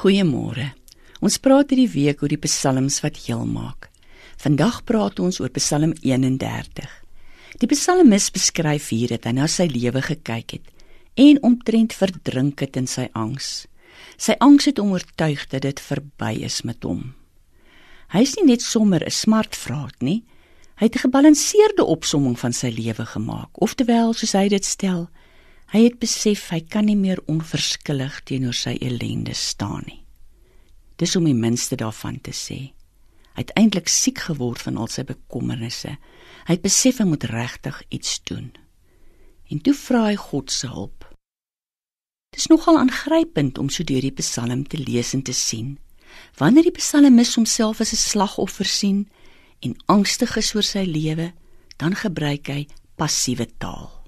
Goeiemôre. Ons praat hierdie week oor die psalms wat heel maak. Vandag praat ons oor Psalm 31. Die psalmis beskryf hier dat hy na sy lewe gekyk het en omtrent verdrink het in sy angs. Sy angs het hom oortuig dat dit verby is met hom. Hy is nie net sommer 'n smartvraat nie. Hy het 'n gebalanseerde opsomming van sy lewe gemaak, oftewel soos hy dit stel, Hy het besef hy kan nie meer onverskillig teenoor sy ellende staan nie. Dis om die minste daarvan te sê. Hy het eintlik siek geword van al sy bekommernisse. Hy het besef hy moet regtig iets doen. En toe vra hy God se hulp. Dis nogal aangrypend om so deur die Psalm te lees en te sien. Wanneer die psalmis homself as 'n slagoffer sien en angstig is oor sy lewe, dan gebruik hy passiewe taal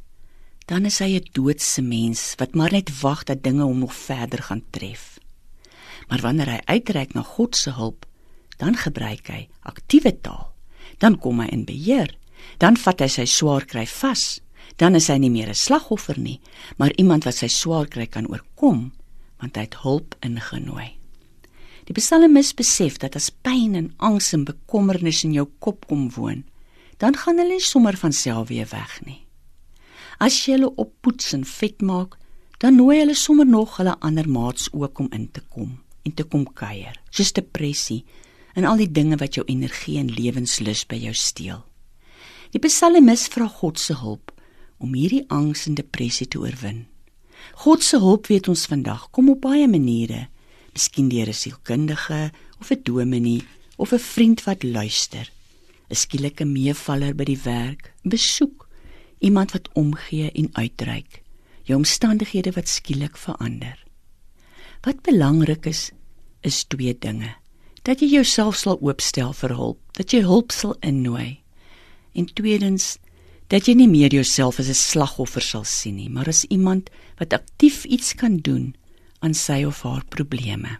dan is hy 'n doodse mens wat maar net wag dat dinge hom nog verder gaan tref. Maar wanneer hy uitreik na God se hulp, dan gebruik hy aktiewe taal. Dan kom hy in beheer. Dan vat hy sy swaar kry vas. Dan is hy nie meer 'n slagoffer nie, maar iemand wat sy swaar kry kan oorkom, want hy het hulp ingenooi. Die psalmis besef dat as pyn en angs en bekommernis in jou kop kom woon, dan gaan hulle nie sommer van self weer weg nie. As jy hulle oppoets en vet maak, dan nooi hulle sommer nog hulle ander maats ook om in te kom en te kom kuier. Soos depressie en al die dinge wat jou energie en lewenslus by jou steel. Die psalmis vra God se hulp om hierdie angs en depressie te oorwin. God se hulp weet ons vandag kom op baie maniere. Miskien deur 'n sielkundige of 'n dominee of 'n vriend wat luister. 'n Skielike meevaller by die werk, besoek iemand wat omgee en uitreik, jou omstandighede wat skielik verander. Wat belangrik is, is twee dinge: dat jy jouself sal oopstel vir hulp, dat jy hulp sal innooi. En tweedens, dat jy nie meer jouself as 'n slagoffer sal sien nie, maar as iemand wat aktief iets kan doen aan sy of haar probleme.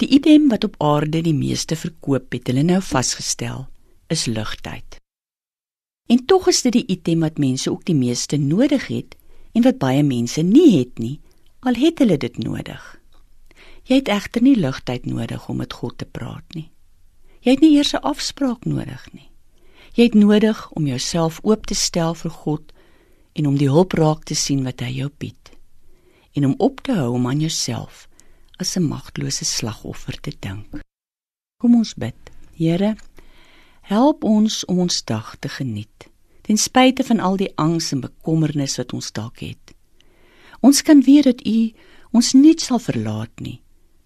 Die item wat op aarde die meeste verkoop het, hulle nou vasgestel, is ligtheid. En tog is dit die item wat mense ook die meeste nodig het en wat baie mense nie het nie, al het hulle dit nodig. Jy het egter nie ligtheid nodig om met God te praat nie. Jy het nie eers 'n afspraak nodig nie. Jy het nodig om jouself oop te stel vir God en om die hulp raak te sien wat hy jou bied en om op te hou om aan jouself as 'n magtelose slagoffer te dink. Kom ons bid. Here, Help ons om ons dag te geniet, ten spyte van al die angs en bekommernis wat ons dalk het. Ons kan weet dat U ons nie sal verlaat nie,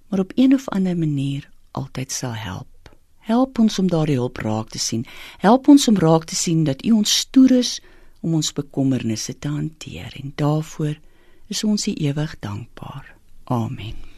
maar op een of ander manier altyd sal help. Help ons om daardie hulp raak te sien. Help ons om raak te sien dat U ons stoer is om ons bekommernisse te hanteer en daarvoor is ons U ewig dankbaar. Amen.